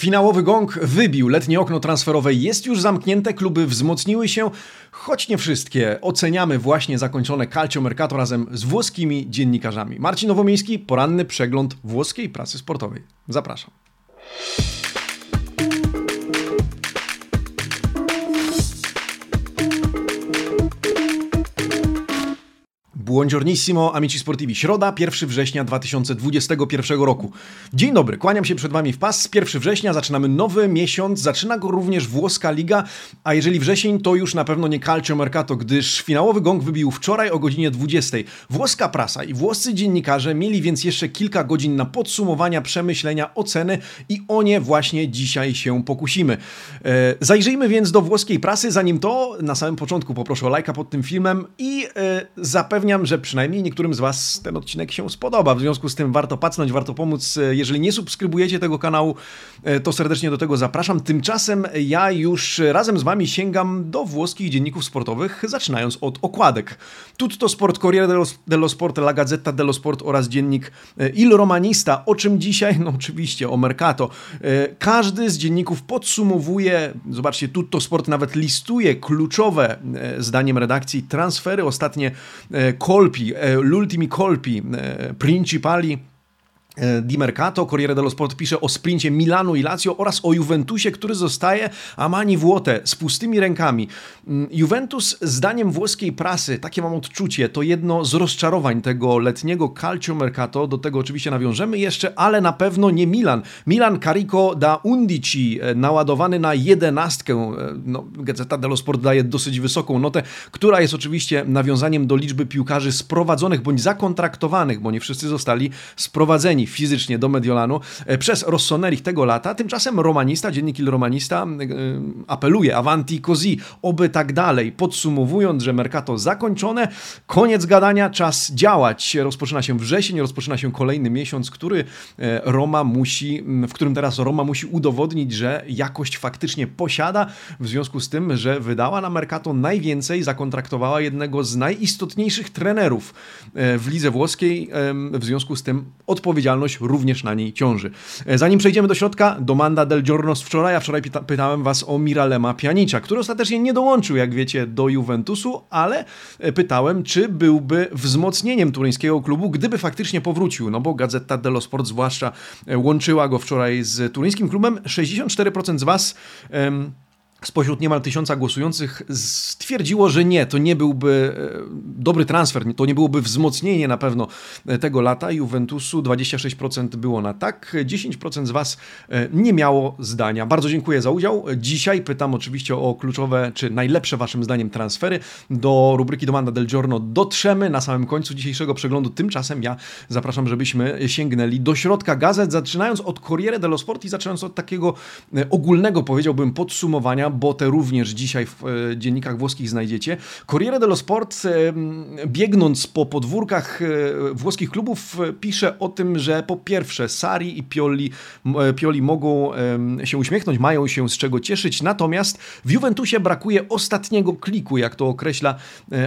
Finałowy gong wybił, letnie okno transferowe jest już zamknięte, kluby wzmocniły się, choć nie wszystkie. Oceniamy właśnie zakończone Calcio Mercato razem z włoskimi dziennikarzami. Marcin Nowomiejski, poranny przegląd włoskiej prasy sportowej. Zapraszam. Buongiornissimo, amici sportivi. Środa, 1 września 2021 roku. Dzień dobry, kłaniam się przed Wami w pas. Z 1 września zaczynamy nowy miesiąc, zaczyna go również włoska liga, a jeżeli wrzesień, to już na pewno nie Calcio Mercato, gdyż finałowy gong wybił wczoraj o godzinie 20. Włoska prasa i włoscy dziennikarze mieli więc jeszcze kilka godzin na podsumowania, przemyślenia, oceny i o nie właśnie dzisiaj się pokusimy. E, zajrzyjmy więc do włoskiej prasy, zanim to na samym początku poproszę o lajka pod tym filmem i e, zapewniam że przynajmniej niektórym z Was ten odcinek się spodoba. W związku z tym warto pacnąć, warto pomóc. Jeżeli nie subskrybujecie tego kanału, e, to serdecznie do tego zapraszam. Tymczasem ja już razem z Wami sięgam do włoskich dzienników sportowych, zaczynając od okładek. Tutto Sport, Corriere dello, dello Sport, La Gazzetta dello Sport oraz dziennik e, Il Romanista. O czym dzisiaj? No oczywiście o Mercato. E, każdy z dzienników podsumowuje, zobaczcie, Tutto Sport nawet listuje kluczowe, zdaniem redakcji, transfery ostatnie colpi, eh, gli ultimi colpi eh, principali Di Mercato, Corriere dello Sport pisze o sprincie Milanu i Lazio oraz o Juventusie, który zostaje Amani Włote z pustymi rękami. Mm, Juventus, zdaniem włoskiej prasy, takie mam odczucie, to jedno z rozczarowań tego letniego Calcio Mercato. Do tego oczywiście nawiążemy jeszcze, ale na pewno nie Milan. Milan Carico da Undici, e, naładowany na jedenastkę. E, no, Gazeta dello Sport daje dosyć wysoką notę, która jest oczywiście nawiązaniem do liczby piłkarzy sprowadzonych bądź zakontraktowanych, bo nie wszyscy zostali sprowadzeni fizycznie do Mediolanu e, przez Rossoneri tego lata. Tymczasem Romanista, dziennik Il Romanista e, apeluje avanti così, oby tak dalej. Podsumowując, że Mercato zakończone, koniec gadania, czas działać. Rozpoczyna się wrzesień, rozpoczyna się kolejny miesiąc, który e, Roma musi, w którym teraz Roma musi udowodnić, że jakość faktycznie posiada, w związku z tym, że wydała na Mercato najwięcej, zakontraktowała jednego z najistotniejszych trenerów w lidze włoskiej, w związku z tym odpowiedzialność odpowiedzialność również na niej ciąży. E, zanim przejdziemy do środka, domanda del giorno z wczoraj, a wczoraj pyta pytałem was o Miralema Pjanicza, który ostatecznie nie dołączył, jak wiecie, do Juventusu, ale e, pytałem, czy byłby wzmocnieniem turyńskiego klubu, gdyby faktycznie powrócił, no bo Gazeta dello Sport zwłaszcza e, łączyła go wczoraj z turyńskim klubem. 64% z was spośród niemal tysiąca głosujących stwierdziło, że nie, to nie byłby e, dobry transfer, to nie byłoby wzmocnienie na pewno e, tego lata Juventusu. 26% było na tak, 10% z Was e, nie miało zdania. Bardzo dziękuję za udział. Dzisiaj pytam oczywiście o kluczowe, czy najlepsze Waszym zdaniem transfery. Do rubryki Domanda del Giorno dotrzemy na samym końcu dzisiejszego przeglądu. Tymczasem ja zapraszam, żebyśmy sięgnęli do środka gazet, zaczynając od Corriere dello Sport i zaczynając od takiego ogólnego, powiedziałbym, podsumowania bo te również dzisiaj w e, dziennikach włoskich znajdziecie. Corriere dello Sport, e, biegnąc po podwórkach e, włoskich klubów, pisze o tym, że po pierwsze Sari i Pioli, Pioli mogą się uśmiechnąć, mają się z czego cieszyć, natomiast w Juventusie brakuje ostatniego kliku, jak to określa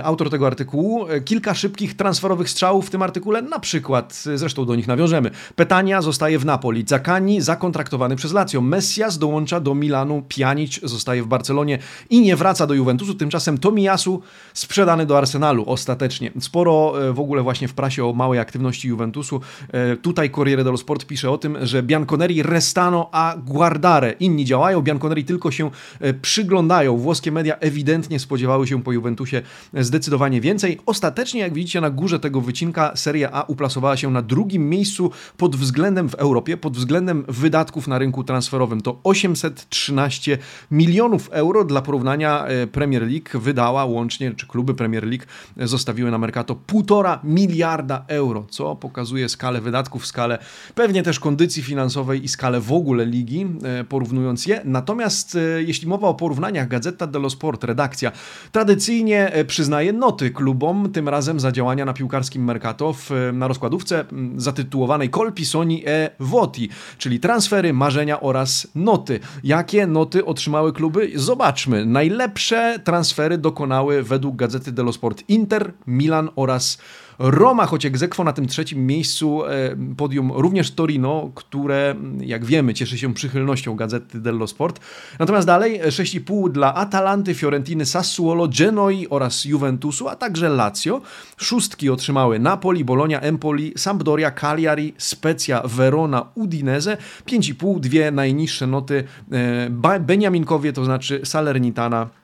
autor tego artykułu. Kilka szybkich transferowych strzałów w tym artykule, na przykład, zresztą do nich nawiążemy. Petania zostaje w Napoli, Zakani zakontraktowany przez Lazio, Messias dołącza do Milanu, Pjanic zostaje zostaje w Barcelonie i nie wraca do Juventusu. Tymczasem Tomiyasu sprzedany do Arsenalu ostatecznie. Sporo e, w ogóle właśnie w prasie o małej aktywności Juventusu. E, tutaj Corriere dello Sport pisze o tym, że Bianconeri restano a guardare. Inni działają, Bianconeri tylko się e, przyglądają. Włoskie media ewidentnie spodziewały się po Juventusie zdecydowanie więcej. Ostatecznie, jak widzicie na górze tego wycinka, Serie A uplasowała się na drugim miejscu pod względem w Europie, pod względem wydatków na rynku transferowym. To 813 milionów milionów euro. Dla porównania e, Premier League wydała łącznie, czy kluby Premier League e, zostawiły na Mercato półtora miliarda euro, co pokazuje skalę wydatków, skalę pewnie też kondycji finansowej i skalę w ogóle ligi, e, porównując je. Natomiast jeśli mowa o porównaniach, Gazeta dello Sport, redakcja, tradycyjnie przyznaje noty klubom, tym razem za działania na piłkarskim Mercato w, na rozkładówce zatytułowanej Colpi Soni e Voti, czyli transfery, marzenia oraz noty. Jakie noty otrzymały kluby kluby. Zobaczmy. Najlepsze transfery dokonały według Gazety dello Sport Inter, Milan oraz Roma, choć egzekwo na tym trzecim miejscu e, podium również Torino, które, jak wiemy, cieszy się przychylnością gazety dello Sport. Natomiast dalej 6,5 dla Atalanty, Fiorentiny, Sassuolo, Genoi oraz Juventusu, a także Lazio. Szóstki otrzymały Napoli, Bologna, Empoli, Sampdoria, Cagliari, Spezia, Verona, Udinese. 5,5, dwie najniższe noty e, Beniaminkowie, to znaczy Salernitana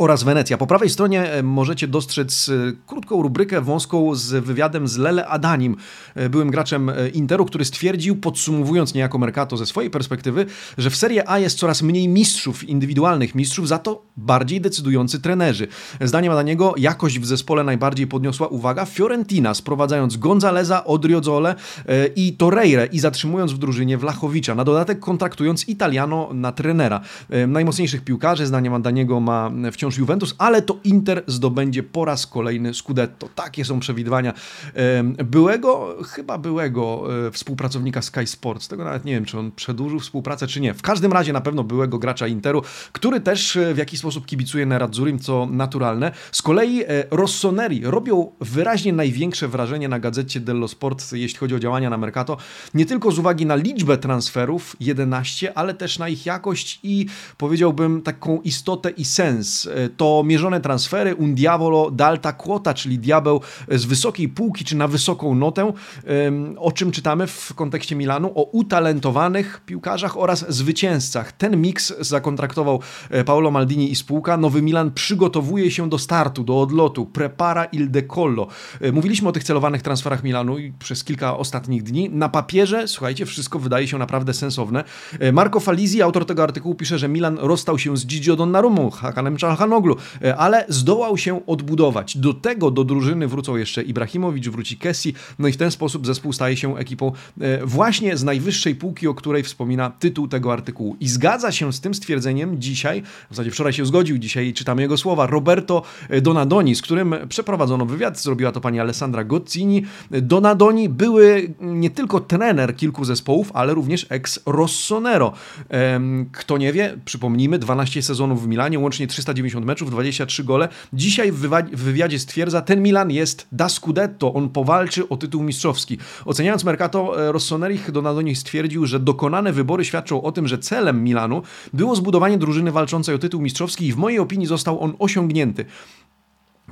oraz Wenecja. Po prawej stronie e, możecie dostrzec e, krótką rubrykę wąską z wywiadem z Lele Adanim, e, byłym graczem Interu, który stwierdził, podsumowując niejako Mercato ze swojej perspektywy, że w Serie A jest coraz mniej mistrzów, indywidualnych mistrzów, za to bardziej decydujący trenerzy. Zdaniem Adaniego jakość w zespole najbardziej podniosła uwaga Fiorentina, sprowadzając Gonzaleza, Odriozole i Torreire i zatrzymując w drużynie Wlachowicza, na dodatek kontraktując Italiano na trenera. Najmocniejszych piłkarzy, zdaniem Adaniego, ma wciąż wciąż Juventus, ale to Inter zdobędzie po raz kolejny Scudetto. Takie są przewidywania byłego, chyba byłego e, współpracownika Sky Sports. Tego nawet nie wiem, czy on przedłużył współpracę, czy nie. W każdym razie na pewno byłego gracza Interu, który też e, w jakiś sposób kibicuje Neradzurim, co naturalne. Z kolei e, Rossoneri robią wyraźnie największe wrażenie na gazecie dello Sport, jeśli chodzi o działania na Mercato. Nie tylko z uwagi na liczbę transferów, 11, ale też na ich jakość i powiedziałbym taką istotę i sens to mierzone transfery, un diavolo d'alta quota, czyli diabeł z wysokiej półki, czy na wysoką notę, o czym czytamy w kontekście Milanu, o utalentowanych piłkarzach oraz zwycięzcach. Ten miks zakontraktował e, Paolo Maldini i spółka. Nowy Milan przygotowuje się do startu, do odlotu. Prepara il decollo. E, mówiliśmy o tych celowanych transferach Milanu przez kilka ostatnich dni. Na papierze, słuchajcie, wszystko wydaje się naprawdę sensowne. E, Marco Falizi, autor tego artykułu, pisze, że Milan rozstał się z Gigio Donnarumą, Hakanem Czalhanem, Hanoglu, e, ale zdołał się odbudować. Do tego do drużyny wrócą jeszcze Ibrahimowicz, wróci Kessi, no i w ten sposób zespół staje się ekipą e, właśnie z najwyższej półki, o której wspomina tytuł tego artykułu. I zgadza się z tym stwierdzeniem dzisiaj, w zasadzie wczoraj się zgodził, dzisiaj czytamy jego słowa, Roberto Donadoni, z którym przeprowadzono wywiad, zrobiła to pani Alessandra Gozzini. Donadoni były nie tylko trener kilku zespołów, ale również ex-Rossonero. Kto nie wie, przypomnijmy, 12 sezonów w Milanie, łącznie 390 50 meczów, 23 gole. Dzisiaj w wywiadzie stwierdza, ten Milan jest da Scudetto, on powalczy o tytuł mistrzowski. Oceniając Mercato, e, Rossoneri Donadoni stwierdził, że dokonane wybory świadczą o tym, że celem Milanu było zbudowanie drużyny walczącej o tytuł mistrzowski i w mojej opinii został on osiągnięty.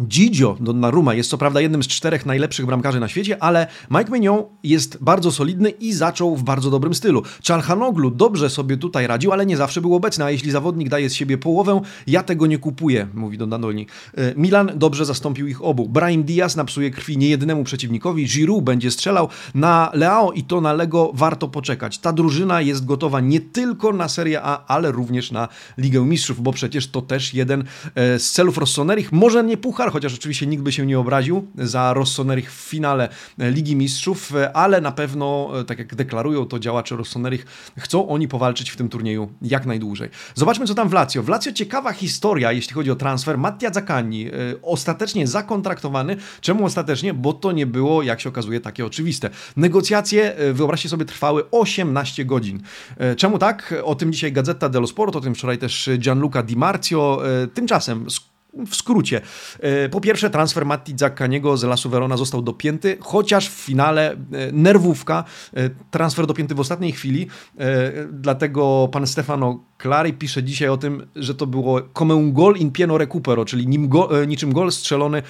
Gigio Donnarumma jest co prawda jednym z czterech najlepszych bramkarzy na świecie, ale Mike Mignon jest bardzo solidny i zaczął w bardzo dobrym stylu. Czalhanoglu dobrze sobie tutaj radził, ale nie zawsze był obecny, a jeśli zawodnik daje z siebie połowę, ja tego nie kupuję, mówi Donnarumma. E, Milan dobrze zastąpił ich obu. Brahim Diaz napsuje krwi niejednemu przeciwnikowi, Giroud będzie strzelał. Na Leao i to na Lego warto poczekać. Ta drużyna jest gotowa nie tylko na Serie A, ale również na Ligę Mistrzów, bo przecież to też jeden e, z celów Rossonerich. Może nie puchar, chociaż oczywiście nikt by się nie obraził za Rossonerich w finale Ligi Mistrzów, ale na pewno, tak jak deklarują to działacze Rossonerich, chcą oni powalczyć w tym turnieju jak najdłużej. Zobaczmy, co tam w Lazio. W Lazio ciekawa historia, jeśli chodzi o transfer. Mattia Zaccagni, e, ostatecznie zakontraktowany. Czemu ostatecznie? Bo to nie było, jak się okazuje, takie oczywiste. Negocjacje, e, wyobraźcie sobie, trwały 18 godzin. E, czemu tak? O tym dzisiaj Gazeta dello Sport, o tym wczoraj też Gianluca Di Marzio. Tymczasem w skrócie. E, po pierwsze, transfer Matti Zaccaniego z Lasu Verona został dopięty, chociaż w finale e, nerwówka, e, transfer dopięty w ostatniej chwili, dlatego pan Stefano Clary pisze dzisiaj o tym, że to było come un gol in pieno recupero, czyli nim go, niczym gol strzelony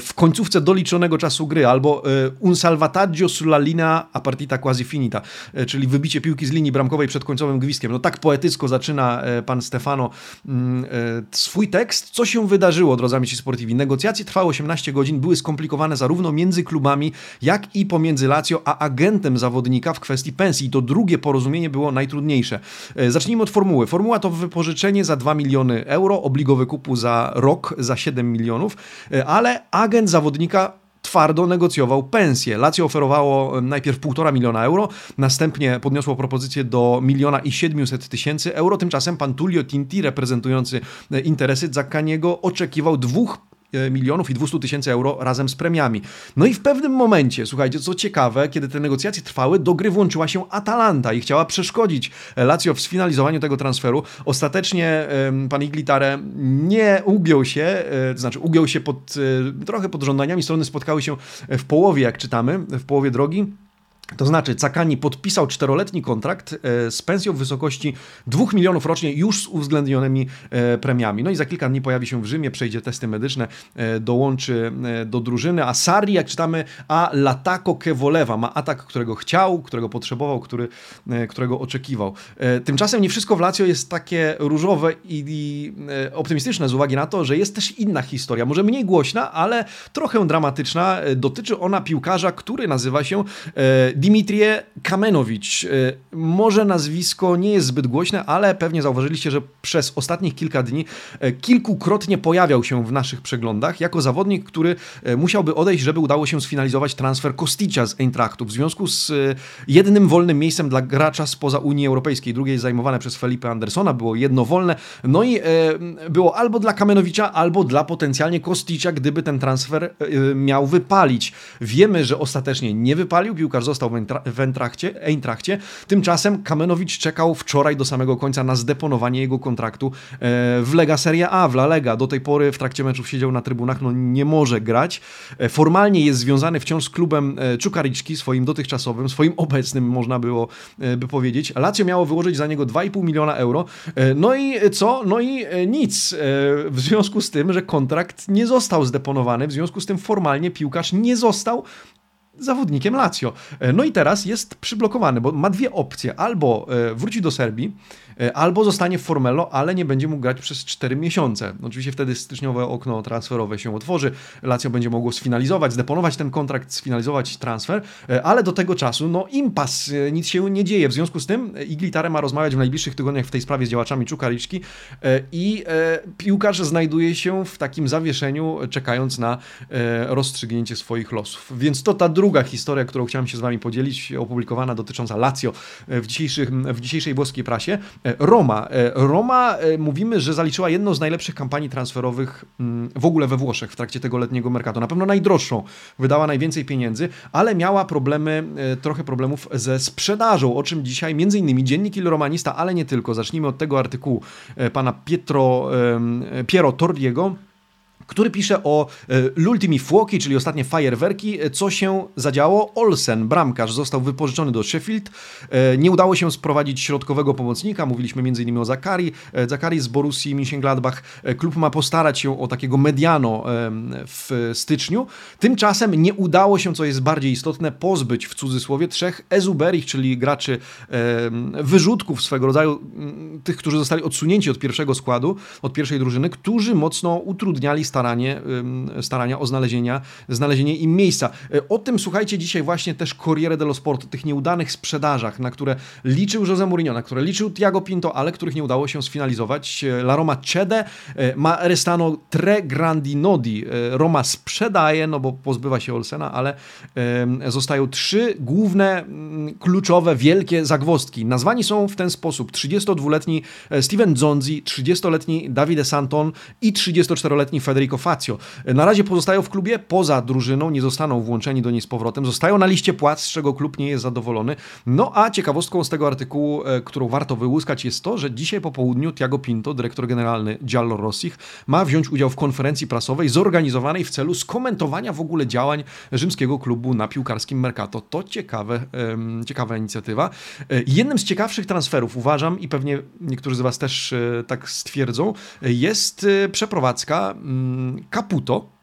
w końcówce doliczonego czasu gry, albo un salvataggio sulla linea a partita quasi finita, czyli wybicie piłki z linii bramkowej przed końcowym gwizdkiem. No tak poetycko zaczyna pan Stefano mm, swój tekst. Co się wydarzyło, drodzy amici sportivi? Negocjacje trwały 18 godzin, były skomplikowane zarówno między klubami, jak i pomiędzy Lazio a agentem zawodnika w kwestii pensji. To drugie porozumienie było najtrudniejsze. E, zacznijmy od formuły. Formuła to wypożyczenie za 2 miliony euro, obligowy kupu za rok za 7 milionów, e, ale agent zawodnika twardo negocjował pensję. Lazio oferowało najpierw 1,5 miliona euro, następnie podniosło propozycję do miliona i 700 tysięcy euro. Tymczasem pan Tullio Tinti, reprezentujący interesy Zaccaniego, oczekiwał dwóch milionów i 200 tysięcy euro razem z premiami. No i w pewnym momencie, słuchajcie, co ciekawe, kiedy te negocjacje trwały, do gry włączyła się Atalanta i chciała przeszkodzić Lazio w sfinalizowaniu tego transferu. Ostatecznie pan Iglitare nie ugiął się, to znaczy ugiął się pod, trochę pod żądaniami, strony spotkały się w połowie, jak czytamy, w połowie drogi. To znaczy, Cakani podpisał czteroletni kontrakt e, z pensją w wysokości 2 milionów rocznie, już z uwzględnionymi e, premiami. No i za kilka dni pojawi się w Rzymie, przejdzie testy medyczne, e, dołączy do drużyny. A Sari, jak czytamy, a Latako Kewolewa ma atak, którego chciał, którego potrzebował, który, którego oczekiwał. Tymczasem nie wszystko w Lazio jest takie różowe i, i optymistyczne z uwagi na to, że jest też inna historia, może mniej głośna, ale trochę dramatyczna. Dotyczy ona piłkarza, który nazywa się Dimitrije Kamenowicz. E, może nazwisko nie jest zbyt głośne, ale pewnie zauważyliście, że przez ostatnich kilka dni e, kilkukrotnie pojawiał się w naszych przeglądach jako zawodnik, który e, musiałby odejść, żeby udało się sfinalizować transfer Kosticia z Eintrachtu w związku z jednym wolnym miejscem dla gracza spoza Unii Europejskiej. Drugie zajmowane przez Felipe Andersona, było jedno wolne. No i było albo dla Kamenowicza, albo dla potencjalnie Kosticia, gdyby ten transfer miał wypalić. Wiemy, że ostatecznie nie wypalił, piłkarz został został w Eintrachcie, Eintrachcie. Tymczasem Kamenowicz czekał wczoraj do samego końca na zdeponowanie jego kontraktu e, w Lega Serie A, w La Lega. Do tej pory w trakcie meczów siedział na trybunach, no nie może grać. E, formalnie jest związany wciąż z klubem e, Czukariczki, swoim dotychczasowym, swoim obecnym, można było by powiedzieć. Lazio miało wyłożyć za niego 2,5 miliona euro. No i co? No i nic. W związku z tym, że kontrakt nie został zdeponowany, w związku z tym formalnie piłkarz nie został zawodnikiem Lazio. E, no i teraz jest przyblokowany, bo ma dwie opcje. Albo e, wróci do Serbii, albo zostanie w Formello, ale nie będzie mógł grać przez 4 miesiące. Oczywiście wtedy styczniowe okno transferowe się otworzy, Lazio będzie mogło sfinalizować, zdeponować ten kontrakt, sfinalizować transfer, e, ale do tego czasu, no impas, e, nic się nie dzieje. W związku z tym Iglitare ma rozmawiać w najbliższych tygodniach w tej sprawie z działaczami Czukariczki i piłkarz znajduje się w takim zawieszeniu, czekając na rozstrzygnięcie swoich losów. Więc to ta druga historia, którą chciałem się z Wami podzielić, opublikowana dotycząca Lazio w, w dzisiejszej włoskiej prasie. E, Roma. E, Roma e, mówimy, że zaliczyła jedną z najlepszych kampanii transferowych mm, w ogóle we Włoszech w trakcie tego letniego mercato. Na pewno najdroższą, wydała najwięcej pieniędzy, ale miała problemy, trochę problemów ze sprzedażą, o czym dzisiaj między innymi dziennik Il Romanista, ale nie tylko. Zacznijmy od tego artykułu pana Pietro, Piero Torriego, który pisze o e, L'Ultimi Fuochi, czyli ostatnie fajerwerki, e, co się zadziało. Olsen, bramkarz, został wypożyczony do Sheffield. E, nie udało się sprowadzić środkowego pomocnika, mówiliśmy m.in. o Zakari. Zakari z Borussii Mönchengladbach. Klub ma postarać się o takiego mediano w styczniu. Tymczasem nie udało się, co jest bardziej istotne, pozbyć w cudzysłowie trzech ezuberich, czyli graczy wyrzutków swego rodzaju, tych, którzy zostali odsunięci od pierwszego składu, od pierwszej drużyny, którzy mocno utrudniali staranie, starania o znalezienia, znalezienie im miejsca. E, o tym słuchajcie dzisiaj właśnie też Corriere dello Sport, tych nieudanych sprzedażach, na które liczył Jose Mourinho, na które liczył Tiago Pinto, ale których nie udało się sfinalizować. E, La Roma cede, e, ma restano tre grandi nodi. Roma sprzedaje, no bo pozbywa się Olsena, ale zostają trzy główne, mm, kluczowe, wielkie zagwozdki. Nazwani są w ten sposób 32-letni Steven Zonzi, 30-letni Davide Santon i 34-letni Federico Federico Fazio. Na razie pozostają w klubie, poza drużyną, nie zostaną włączeni do niej z powrotem, zostają na liście płac, z czego klub nie jest zadowolony. No a ciekawostką z tego artykułu, e, którą warto wyłuskać jest to, że dzisiaj po południu Tiago Pinto, dyrektor generalny Giallo Rossich, ma wziąć udział w konferencji prasowej zorganizowanej w celu skomentowania w ogóle działań rzymskiego klubu na piłkarskim Mercato. To ciekawe, ciekawa inicjatywa. E, jednym z ciekawszych transferów, uważam, i pewnie niektórzy z Was też e, tak stwierdzą, jest przeprowadzka mm, Caputo,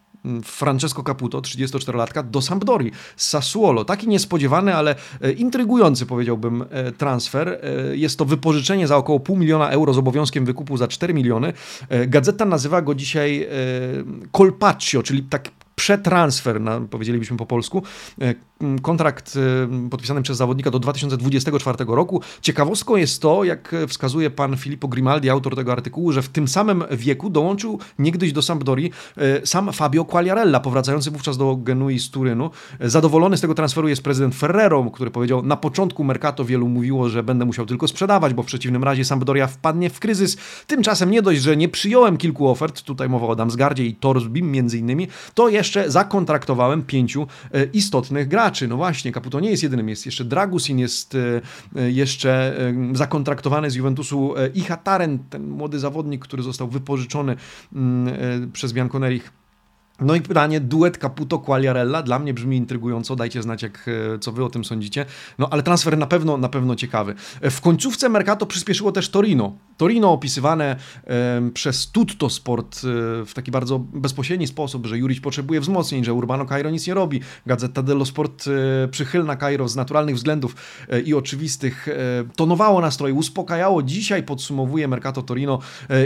Francesco Caputo, 34-latka, do Sampdori z Sassuolo. Taki niespodziewany, ale e, intrygujący, powiedziałbym, e, transfer. E, jest to wypożyczenie za około pół miliona euro z obowiązkiem wykupu za 4 miliony. Gazeta nazywa go dzisiaj Colpaccio, czyli tak przetransfer, powiedzielibyśmy po polsku, kontrakt podpisany przez zawodnika do 2024 roku. Ciekawostką jest to, jak wskazuje pan Filippo Grimaldi, autor tego artykułu, że w tym samym wieku dołączył niegdyś do Sampdori sam Fabio Quagliarella, powracający wówczas do Genui z Turynu. Zadowolony z tego transferu jest prezydent Ferrero, który powiedział, na początku Mercato wielu mówiło, że będę musiał tylko sprzedawać, bo w przeciwnym razie Sampdoria wpadnie w kryzys. Tymczasem nie dość, że nie przyjąłem kilku ofert, tutaj mowa o Damsgardzie i Torsbim między innymi, to jeszcze zakontraktowałem pięciu e, istotnych graczy. No właśnie, Caputo nie jest jedynym, jest jeszcze Dragusin, jest e, e, jeszcze zakontraktowany z Juventusu Ihataren, ten młody zawodnik, który został wypożyczony mm, przez Bianconerich no i pytanie, duet Caputo Quagliarella dla mnie brzmi intrygująco, dajcie znać jak, e, co wy o tym sądzicie. No ale transfer na pewno, na pewno ciekawy. E, w końcówce Mercato przyspieszyło też Torino. Torino opisywane e, przez Tutto Sport e, w taki bardzo bezpośredni sposób, że Juric potrzebuje wzmocnień, że Urbano Cairo nic nie robi. Gazeta dello Sport e, przychylna Cairo z naturalnych względów e, i oczywistych tonowało nastroje, uspokajało. Dzisiaj podsumowuje Mercato Torino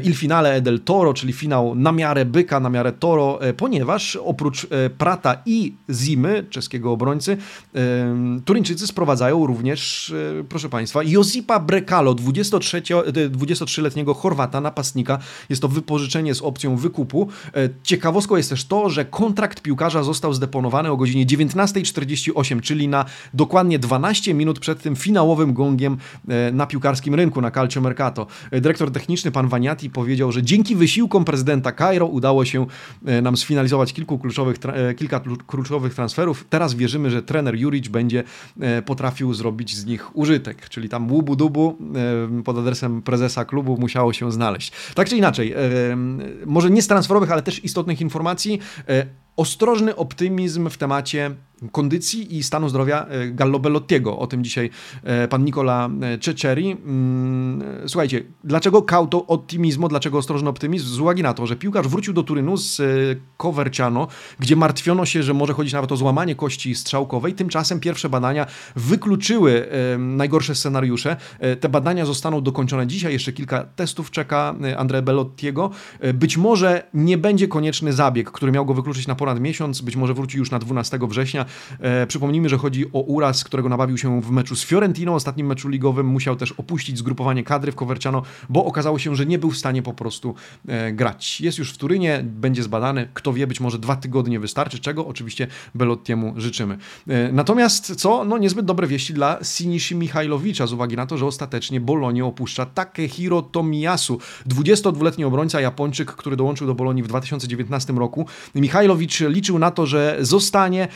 il finale del Toro, czyli finał na miarę byka, na miarę Toro, ponieważ ponieważ oprócz e, Prata i Zimy, czeskiego obrońcy, e, Turyńczycy sprowadzają również, e, proszę Państwa, Josipa Brekalo, 23-letniego Chorwata, napastnika. Jest to wypożyczenie z opcją wykupu. Ciekawostką jest też to, że kontrakt piłkarza został zdeponowany o godzinie 19.48, czyli na dokładnie 12 minut przed tym finałowym gongiem na piłkarskim rynku, na Calcio Mercato. Dyrektor techniczny, pan Waniati, powiedział, że dzięki wysiłkom prezydenta Cairo udało się nam sfinalizować zrealizować kilku kluczowych, e, kilka kluczowych transferów. Teraz wierzymy, że trener Juric będzie e, potrafił zrobić z nich użytek, czyli tam łubu dubu e, pod adresem prezesa klubu musiało się znaleźć. Tak czy inaczej, może nie z transferowych, ale też istotnych informacji, ostrożny optymizm w temacie kondycji i stanu zdrowia e, Gallo Bellottiego. O tym dzisiaj e, pan Nicola e, Ceceri. Mm, słuchajcie, dlaczego kauto optimizmu, dlaczego ostrożny optymizm? Z uwagi na to, że piłkarz wrócił do Turynu z Coverciano, gdzie martwiono się, że może chodzić nawet o złamanie kości strzałkowej. Tymczasem pierwsze badania wykluczyły najgorsze scenariusze. Te badania zostaną dokończone dzisiaj. Jeszcze kilka testów czeka Andrea Bellottiego. Być może nie będzie konieczny zabieg, który miał go wykluczyć na ponad miesiąc. Być może wróci już na 12 września. E, przypomnijmy, że chodzi o uraz, którego nabawił się w meczu z Fiorentino, ostatnim meczu ligowym. Musiał też opuścić zgrupowanie kadry w Coverciano, bo okazało się, że nie był w stanie po prostu e, grać. Jest już w Turynie, będzie zbadany. Kto wie, być może dwa tygodnie wystarczy, czego oczywiście Belottiemu życzymy. E, natomiast co? No niezbyt dobre wieści dla Sinishi Michajlowicza z uwagi na to, że ostatecznie Bolonię opuszcza Takehiro Tomiyasu, 22-letni obrońca Japończyk, który dołączył do Bolonii w 2019 roku. Michajlowicz liczył na to, że zostanie.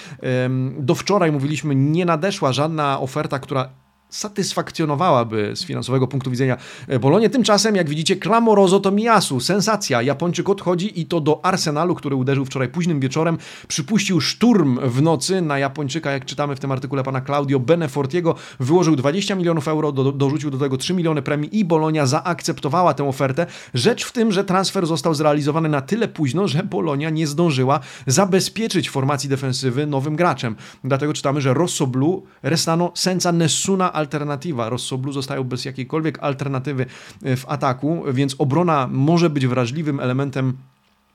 Do wczoraj mówiliśmy, nie nadeszła żadna oferta, która satysfakcjonowałaby z finansowego punktu widzenia e, Bolonię. Tymczasem, jak widzicie, Clamoroso to Miasu, sensacja. Japończyk odchodzi i to do Arsenalu, który uderzył wczoraj późnym wieczorem. Przypuścił szturm w nocy na Japończyka, jak czytamy w tym artykule pana Claudio Benefortiego. Wyłożył 20 milionów euro, do, dorzucił do tego 3 miliony premii i Bolonia zaakceptowała tę ofertę. Rzecz w tym, że transfer został zrealizowany na tyle późno, że Bolonia nie zdążyła zabezpieczyć formacji defensywy nowym graczem. Dlatego czytamy, że Rosso Blu restano senza nessuna alternatywa. Rossoblu zostają bez jakiejkolwiek alternatywy e, w ataku, więc obrona może być wrażliwym elementem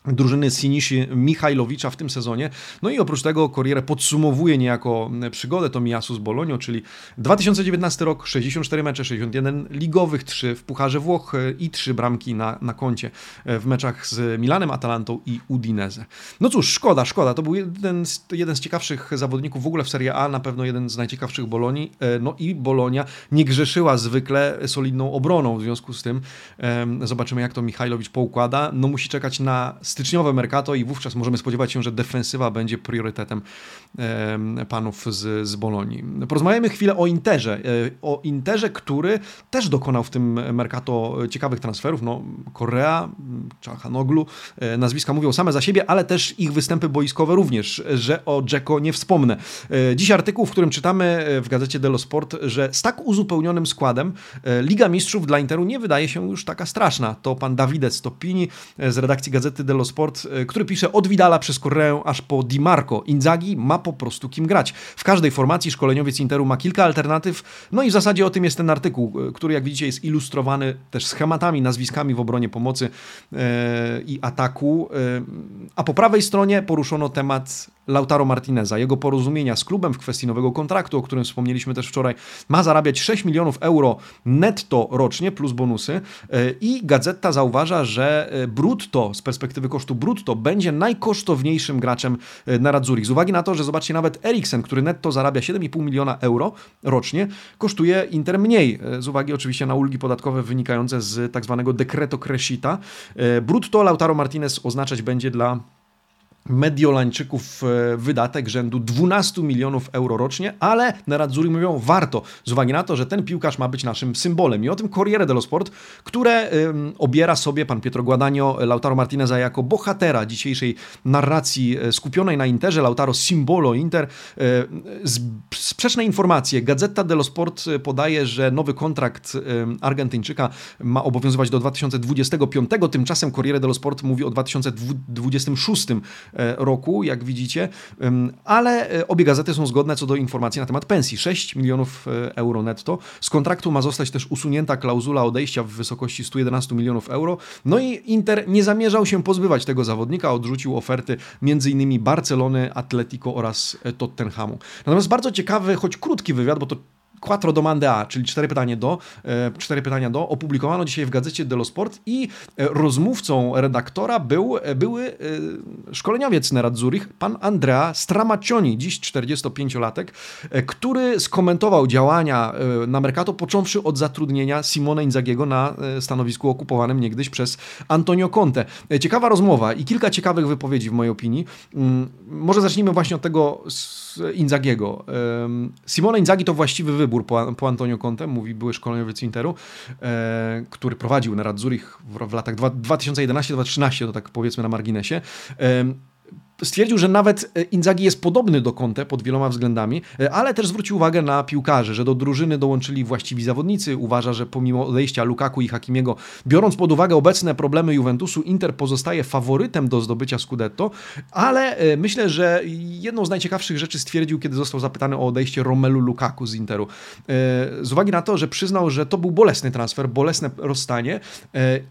drużyny Sinishi Michajlowicza w tym sezonie. No i oprócz tego Corriere podsumowuje niejako przygodę Tomiasu z Bolonią, czyli 2019 rok, 64 mecze, 61 ligowych, 3 w Pucharze Włoch i 3 bramki na, na koncie w meczach z Milanem, Atalantą i Udinese. No cóż, szkoda, szkoda. To był jeden z, jeden z ciekawszych zawodników w ogóle w Serie A, na pewno jeden z najciekawszych Bolonii. E, no i Bolonia nie grzeszyła zwykle solidną obroną, w związku z tym zobaczymy jak to Michajlowicz poukłada. No musi czekać na styczniowe Mercato i wówczas możemy spodziewać się, że defensywa będzie priorytetem panów z, z Bolonii. Porozmawiamy chwilę o Interze. E, o Interze, który też dokonał w tym Mercato ciekawych transferów. No, Korea, Czachanoglu, e, nazwiska mówią same za siebie, ale też ich występy boiskowe również, że o Dzeko nie wspomnę. E, dziś artykuł, w którym czytamy w gazecie Dello Sport, że z tak uzupełnionym składem Liga Mistrzów dla Interu nie wydaje się już taka straszna. To pan Davide Stoppini z redakcji gazety Dello dello Sport, który pisze od Vidala przez Correę aż po Di Marco. Inzaghi ma po prostu kim grać. W każdej formacji szkoleniowiec Interu ma kilka alternatyw, no i w zasadzie o tym jest ten artykuł, który jak widzicie jest ilustrowany też schematami, nazwiskami w obronie pomocy i ataku. A po prawej stronie poruszono temat Lautaro Martineza, jego porozumienia z klubem w kwestii nowego kontraktu, o którym wspomnieliśmy też wczoraj, ma zarabiać 6 milionów euro netto rocznie plus bonusy e, i Gazeta zauważa, że e, brutto, z perspektywy kosztu brutto, będzie najkosztowniejszym graczem e, na Radzurich. Z uwagi na to, że zobaczcie, nawet Eriksen, który netto zarabia 7,5 miliona euro rocznie, kosztuje Inter mniej, z uwagi oczywiście na ulgi podatkowe wynikające z tak zwanego dekreto Crescita. Brutto Lautaro Martinez oznaczać będzie dla Mediolańczyków e, wydatek rzędu 12 milionów euro rocznie, ale na Radzuri mówią warto, z uwagi na to, że ten piłkarz ma być naszym symbolem. I o tym Corriere dello Sport, które obiera sobie pan Pietro Guadagno Lautaro Martineza jako bohatera dzisiejszej narracji e, skupionej na Interze, Lautaro Simbolo Inter. E, sprzeczne informacje. Gazeta dello Sport podaje, że nowy kontrakt Argentyńczyka ma obowiązywać do 2025, tymczasem Corriere dello Sport mówi o 2026 E, roku, jak widzicie, ale e, obie gazety są zgodne co do informacji na temat pensji. 6 milionów e, euro netto. Z kontraktu ma zostać też usunięta klauzula odejścia w wysokości 111 milionów euro. No i Inter nie zamierzał się pozbywać tego zawodnika, odrzucił oferty m.in. Barcelony, Atletico oraz Tottenhamu. Natomiast bardzo ciekawy, choć krótki wywiad, bo to Quattro domande A, czyli cztery pytania do, e, cztery pytania do, opublikowano dzisiaj w gazecie Dello Sport i e, rozmówcą redaktora był e, były szkoleniowiec Nerad Zurich, pan Andrea Stramaccioni, dziś 45-latek, który skomentował działania na Mercato, począwszy od zatrudnienia Simone Inzagiego na stanowisku okupowanym niegdyś przez Antonio Conte. Ciekawa rozmowa i kilka ciekawych wypowiedzi w mojej opinii. Mm, może zacznijmy właśnie od tego Inzagiego. Simone Inzagi to właściwy wybór po, po Antonio Conte, mówi były szkoleniowiec Interu, który prowadził na Radzurich w, w latach 2011-2013, to tak powiedzmy na marginesie. Stwierdził, że nawet e, Inzaghi jest podobny do Conte pod wieloma względami, e, ale też zwrócił uwagę na piłkarzy, że do drużyny dołączyli właściwi zawodnicy. Uważa, że pomimo odejścia Lukaku i Hakimiego, biorąc pod uwagę obecne problemy Juventusu, Inter pozostaje faworytem do zdobycia Scudetto, ale e, myślę, że jedną z najciekawszych rzeczy stwierdził, kiedy został zapytany o odejście Romelu Lukaku z Interu. Z uwagi na to, że przyznał, że to był bolesny transfer, bolesne rozstanie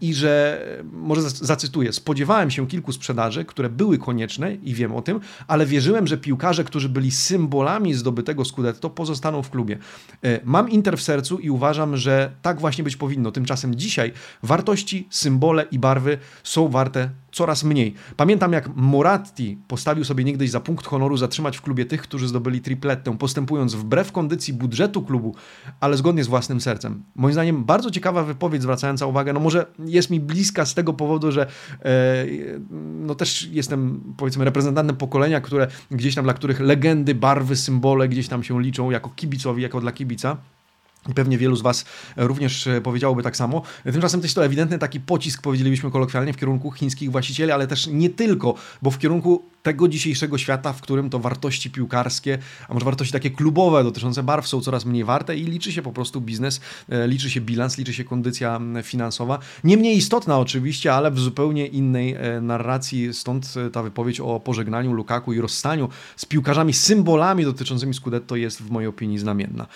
i że, może zacytuję, spodziewałem się kilku sprzedaży, które były konieczne i wiem o tym, ale wierzyłem, że piłkarze, którzy byli symbolami zdobytego Scudetto, pozostaną w klubie. E, mam Inter w sercu i uważam, że tak właśnie być powinno. Tymczasem dzisiaj wartości, symbole i barwy są warte coraz mniej. Pamiętam jak Moratti postawił sobie niegdyś za punkt honoru zatrzymać w klubie tych, którzy zdobyli tripletę, postępując wbrew kondycji budżetu klubu, ale zgodnie z własnym sercem. Moim zdaniem bardzo ciekawa wypowiedź zwracająca uwagę, no może jest mi bliska z tego powodu, że e, no też jestem powiedzmy reprezentantem pokolenia, które gdzieś tam dla których legendy, barwy, symbole gdzieś tam się liczą jako kibicowi, jako dla kibica. Pewnie wielu z Was również e, powiedziałoby tak samo. Tymczasem jest to ewidentny taki pocisk, powiedzielibyśmy kolokwialnie, w kierunku chińskich właścicieli, ale też nie tylko, bo w kierunku tego dzisiejszego świata, w którym to wartości piłkarskie, a może wartości takie klubowe dotyczące barw są coraz mniej warte i liczy się po prostu biznes, e, liczy się bilans, liczy się kondycja finansowa. Nie mniej istotna oczywiście, ale w zupełnie innej e, narracji, stąd ta wypowiedź o pożegnaniu Lukaku i rozstaniu z piłkarzami, symbolami dotyczącymi Scudetto jest w mojej opinii znamienna.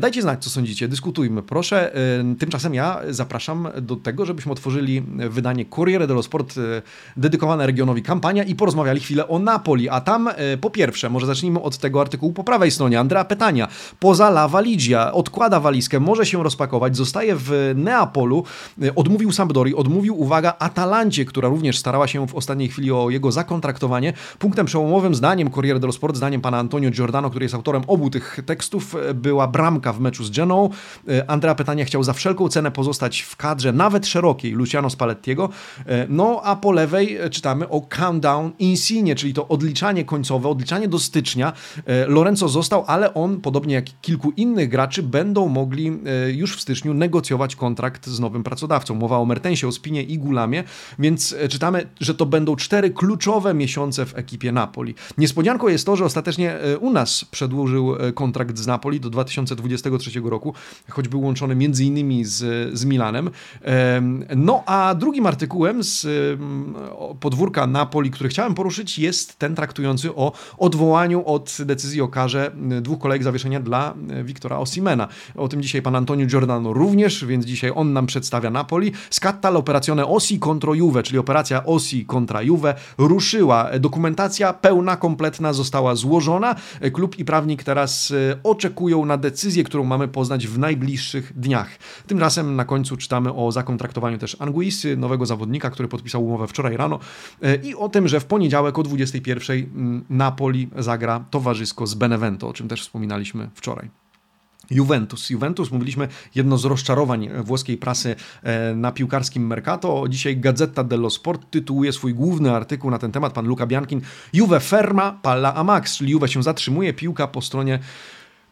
Dajcie znać, co są sądzicie? Dyskutujmy, proszę. Tymczasem ja zapraszam do tego, żebyśmy otworzyli wydanie Corriere dello Sport dedykowane regionowi kampania i porozmawiali chwilę o Napoli. A tam y, po pierwsze, może zacznijmy od tego artykułu po prawej stronie. Andrea Petania, poza La Valigia, odkłada walizkę, może się rozpakować, zostaje w Neapolu, odmówił Sampdori, odmówił, uwaga, Atalancie, która również starała się w ostatniej chwili o jego zakontraktowanie. Punktem przełomowym, zdaniem Corriere dello Sport, zdaniem pana Antonio Giordano, który jest autorem obu tych tekstów, była bramka w meczu z Genoa, E, Andrea Pytania chciał za wszelką cenę pozostać w kadrze, nawet szerokiej, Luciano Spallettiego. E, no a po lewej czytamy o countdown Insigne, linie, czyli to odliczanie końcowe, odliczanie do stycznia, Lorenzo został, ale on, podobnie jak kilku innych graczy, będą mogli już w styczniu negocjować kontrakt z nowym pracodawcą. Mowa o Mertensie, o Spinie i Gulamie, więc czytamy, że to będą cztery kluczowe miesiące w ekipie Napoli. Niespodzianką jest to, że ostatecznie u nas przedłużył kontrakt z Napoli do 2023 roku, choć był łączony między innymi z, z Milanem. No a drugim artykułem z podwórka Napoli, który chciałem poruszyć, jest ten traktujący o odwołaniu od decyzji o karze dwóch kolejek zawieszenia dla Wiktora Osimena. O tym dzisiaj pan Antonio Giordano również, więc dzisiaj on nam przedstawia Napoli. Scatta l'operazione Osi contro Juve, czyli operacja Osi kontra Juve ruszyła. Dokumentacja pełna, kompletna została złożona. Klub i prawnik teraz oczekują na decyzję, którą mamy poznać w najbliższych dniach. Tymczasem na końcu czytamy o zakontraktowaniu też Anguisy, nowego zawodnika, który podpisał umowę wczoraj rano i o tym, że w poniedziałek o 21 mm, Napoli zagra towarzysko z Benevento, o czym też wspominaliśmy wczoraj. Juventus. Juventus, mówiliśmy, jedno z rozczarowań włoskiej prasy e, na piłkarskim Mercato. Dzisiaj Gazeta dello Sport tytułuje swój główny artykuł na ten temat, pan Luca Biankin. Juve ferma, palla a max, czyli Juve się zatrzymuje, piłka po stronie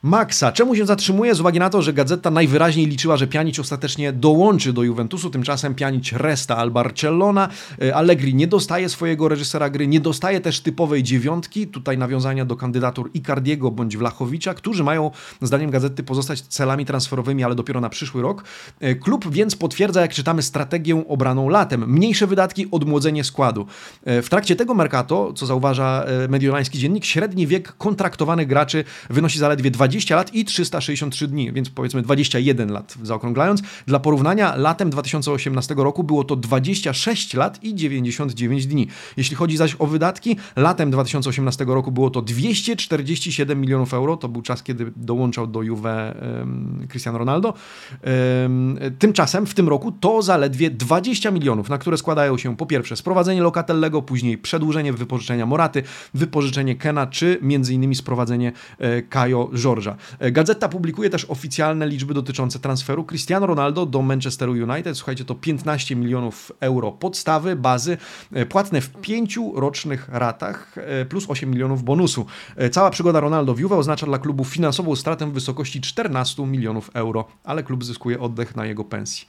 Maxa. Czemu się zatrzymuje? Z uwagi na to, że gazeta najwyraźniej liczyła, że Pjanic ostatecznie dołączy do Juventusu, tymczasem Pjanic resta al Barcellona. E, Allegri nie dostaje swojego reżysera gry, nie dostaje też typowej dziewiątki. Tutaj nawiązania do kandydatur Icardiego bądź Wlachowicza, którzy mają, zdaniem gazety, pozostać celami transferowymi, ale dopiero na przyszły rok. E, klub więc potwierdza, jak czytamy, strategię obraną latem. Mniejsze wydatki, odmłodzenie składu. E, w trakcie tego Mercato, co zauważa mediolański dziennik, średni wiek kontraktowanych graczy wynosi zaledwie 20 20 lat i 363 dni, więc powiedzmy 21 lat zaokrąglając. Dla porównania, latem 2018 roku było to 26 lat i 99 dni. Jeśli chodzi zaś o wydatki, latem 2018 roku było to 247 milionów euro, to był czas, kiedy dołączał do Juve um, Cristiano Ronaldo. Um, tymczasem w tym roku to zaledwie 20 milionów, na które składają się po pierwsze sprowadzenie Locatellego, później przedłużenie wypożyczenia Moraty, wypożyczenie Kena, czy między innymi sprowadzenie e, Kajo Jorge. E, gazeta publikuje też oficjalne liczby dotyczące transferu Cristiano Ronaldo do Manchesteru United. Słuchajcie, to 15 milionów euro podstawy, bazy, e, płatne w pięciu rocznych ratach, e, plus 8 milionów bonusu. Cała przygoda Ronaldo w Juve oznacza dla klubu finansową stratę w wysokości 14 milionów euro, ale klub zyskuje oddech na jego pensji.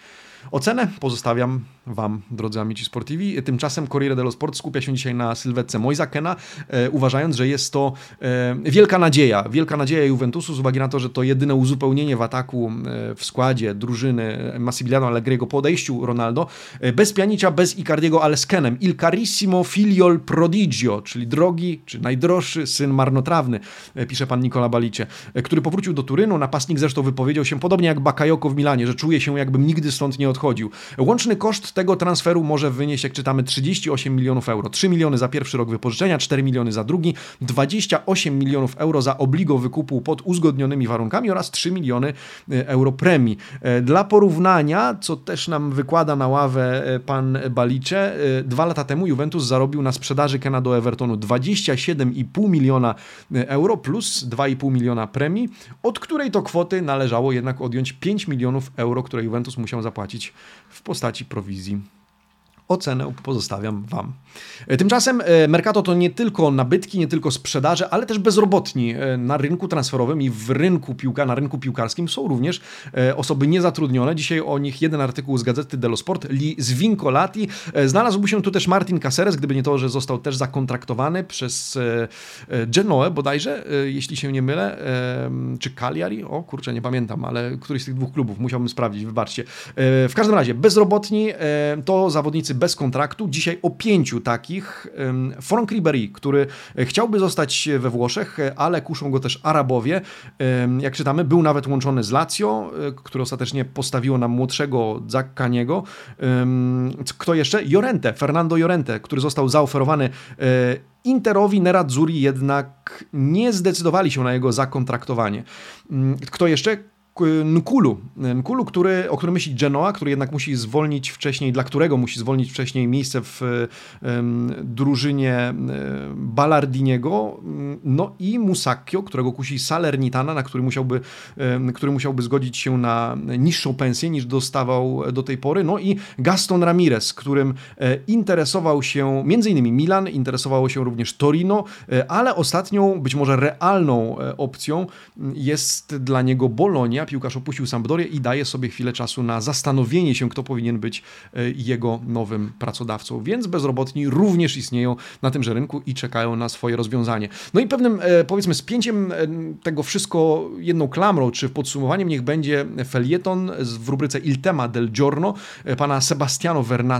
Ocenę pozostawiam Wam, drodzy amici sportivi. Tymczasem Corriere dello Sport skupia się dzisiaj na sylwetce Moisa Kena, e, uważając, że jest to e, wielka nadzieja, wielka nadzieja Juventusu z uwagi na to, że to jedyne uzupełnienie w ataku e, w składzie drużyny Massimiliano Allegriego po odejściu Ronaldo, e, bez Pianicza, bez Icardiego, ale z Kenem. Il carissimo filiol prodigio, czyli drogi, czy najdroższy syn marnotrawny, e, pisze pan Nicola Balicie, e, który powrócił do Turynu. Napastnik zresztą wypowiedział się podobnie jak Bakayoko w Milanie, że czuje się jakbym nigdy stąd nie odchodził. Łączny koszt tego transferu może wynieść, jak czytamy, 38 milionów euro. 3 miliony za pierwszy rok wypożyczenia, 4 miliony za drugi, 28 milionów euro za obligo wykupu pod uzgodnionymi warunkami oraz 3 miliony e, euro premii. E, dla porównania, co też nam wykłada na ławę e, pan Balicze, dwa lata temu Juventus zarobił na sprzedaży Kena do Evertonu 27,5 miliona euro plus 2,5 miliona premii, od której to kwoty należało jednak odjąć 5 milionów euro, które Juventus musiał zapłacić w postaci prowizji Ocenę pozostawiam Wam. E, tymczasem e, Mercato to nie tylko nabytki, nie tylko sprzedaże, ale też bezrobotni e, na rynku transferowym i w rynku piłka, na rynku piłkarskim są również osoby niezatrudnione. Dzisiaj o nich jeden artykuł z gazety dello Sport, Li Zvincolati. Znalazłby się tu też Martin Caceres, gdyby nie to, że został też zakontraktowany przez Genoę bodajże, jeśli się nie mylę, czy Cagliari, o kurczę, nie pamiętam, ale któryś z tych dwóch klubów, musiałbym sprawdzić, wybaczcie. W każdym razie, bezrobotni to zawodnicy bez kontraktu. Dzisiaj o pięciu takich. Franck Ribery, który chciałby zostać we Włoszech, ale kuszą go też Arabowie. Jak czytamy, był nawet łączony z Lazio, e, które ostatecznie postawiło na młodszego Zaccaniego. Kto jeszcze? Jorente, Fernando Jorente, który został zaoferowany e, Interowi Nerazzurri jednak nie zdecydowali się na jego zakontraktowanie. Kto jeszcze? Nkulu, Nkulu który, o którym myśli Genoa, który jednak musi zwolnić wcześniej, dla którego musi zwolnić wcześniej miejsce w um, drużynie Ballardiniego, no i Musacchio, którego kusi Salernitana, na który musiałby, um, który musiałby zgodzić się na niższą pensję niż dostawał do tej pory, no i Gaston Ramirez, którym e, interesował się innymi Milan, interesowało się również Torino, e, ale ostatnią, być może realną e, opcją jest dla niego Bolonia, piłkarz opuścił Sampdorię i daje sobie chwilę czasu na zastanowienie się, kto powinien być e, jego nowym pracodawcą. Więc bezrobotni również istnieją na tymże rynku i czekają na swoje rozwiązanie. No i pewnym, e, powiedzmy, spięciem e, tego wszystko jedną klamrą, czy podsumowaniem niech będzie felieton w rubryce Il tema del giorno pana Sebastiano Vernazzi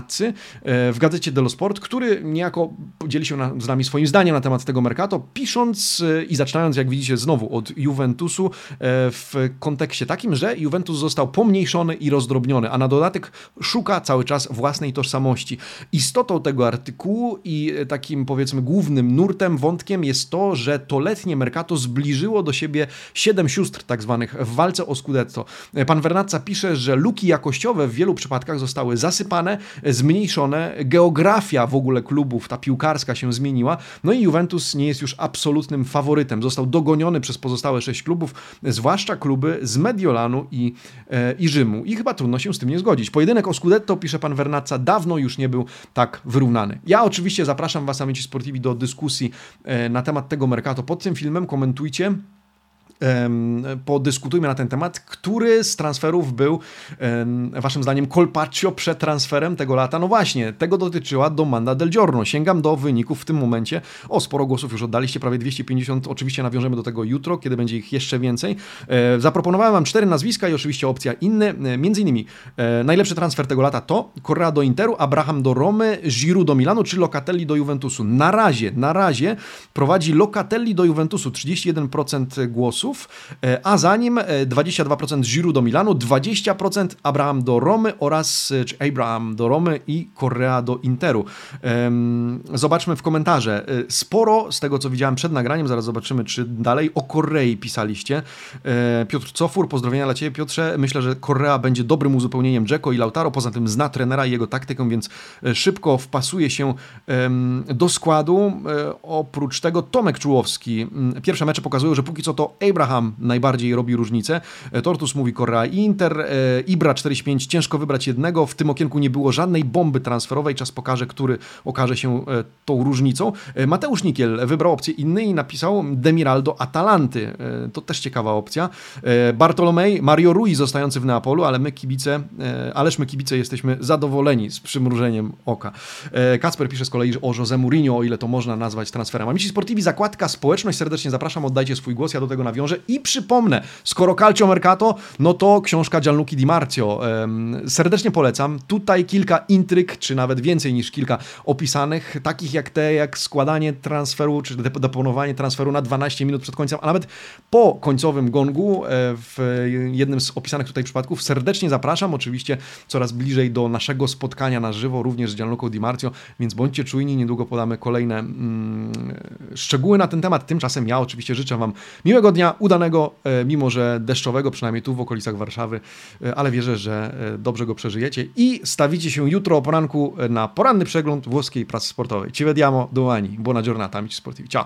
w gazecie dello Sport, który niejako podzieli się z nami swoim zdaniem na temat tego mercato, pisząc i zaczynając, jak widzicie, znowu od Juventusu w kontekście kontekście takim, że Juventus został pomniejszony i rozdrobniony, a na dodatek szuka cały czas własnej tożsamości. Istotą tego artykułu i e, takim powiedzmy głównym nurtem, wątkiem jest to, że to letnie Mercato zbliżyło do siebie siedem sióstr tak zwanych w walce o Scudetto. E, pan Vernazza pisze, że luki jakościowe w wielu przypadkach zostały zasypane, e, zmniejszone, geografia w ogóle klubów, ta piłkarska się zmieniła, no i Juventus nie jest już absolutnym faworytem. Został dogoniony przez pozostałe sześć klubów, zwłaszcza kluby z Mediolanu i, e, i Rzymu. I chyba trudno się z tym nie zgodzić. Pojedynek o Scudetto, pisze pan Vernazza, dawno już nie był tak wyrównany. Ja oczywiście zapraszam was, amici sportivi, do dyskusji e, na temat tego Mercato pod tym filmem. Komentujcie podyskutujmy na ten temat. Który z transferów był waszym zdaniem colpaccio przed transferem tego lata? No właśnie, tego dotyczyła Domanda del Giorno. Sięgam do wyników w tym momencie. O, sporo głosów już oddaliście, prawie 250. Oczywiście nawiążemy do tego jutro, kiedy będzie ich jeszcze więcej. E, zaproponowałem wam cztery nazwiska i oczywiście opcja inny. E, między innymi e, najlepszy transfer tego lata to Correa do Interu, Abraham do Romy, Giroud do Milanu czy Locatelli do Juventusu. Na razie, na razie prowadzi Locatelli do Juventusu 31% głosów E, a za nim 22% e, Giroud do Milanu, 20% Abraham do Romy oraz e, czy Abraham do Romy i Correa do Interu. Zobaczmy w komentarze. Sporo z tego, co widziałem przed nagraniem, zaraz zobaczymy, czy dalej o Korei pisaliście. Piotr Cofur, pozdrowienia dla Ciebie Piotrze. Myślę, że Correa będzie dobrym uzupełnieniem Dzeko i Lautaro, poza tym zna trenera i jego taktykę, więc szybko wpasuje się do składu. Oprócz tego Tomek Czułowski. Pierwsze mecze pokazują, że póki co to Abraham najbardziej robi różnicę. E, Tortus mówi Korea Inter, e, Ibra 45, ciężko wybrać jednego. W tym okienku nie było żadnej bomby transferowej. Czas pokaże, który okaże się e, tą różnicą. Mateusz Nikiel wybrał opcję inny i napisał Demiraldo Atalanty. To też ciekawa opcja. Bartolomej, Mario Rui zostający w Neapolu, ale my kibice, ależ my kibice jesteśmy zadowoleni z przymrużeniem oka. Kacper pisze z kolei o Jose Mourinho, o ile to można nazwać transferem. Amici Sportivi, zakładka społeczność, serdecznie zapraszam, oddajcie swój głos, ja do tego nawiążę i przypomnę, skoro Calcio Mercato, no to książka Gianluca Di Marzio. Serdecznie polecam. Tutaj kilka intryg, czy nawet więcej niż kilka opisanych, takich jak te, jak składanie transferu, czy deponowanie transferu na 12 minut przed końcem, a nawet po końcowym gongu e, w jednym z opisanych tutaj przypadków. Serdecznie zapraszam, oczywiście coraz bliżej do naszego spotkania na żywo, również z Gianluca Di Marzio, więc bądźcie czujni, niedługo podamy kolejne mm, szczegóły na ten temat. Tymczasem ja oczywiście życzę Wam miłego dnia, udanego, e, mimo że deszczowego, przynajmniej tu w okolicach Warszawy, e, ale wierzę, że e, dobrze go przeżyjecie i stawicie się jutro o poranku na poranny przegląd włoskiej prasy sportowej. Ci vediamo domani. Buona giornata, amici sportivi. Ciao!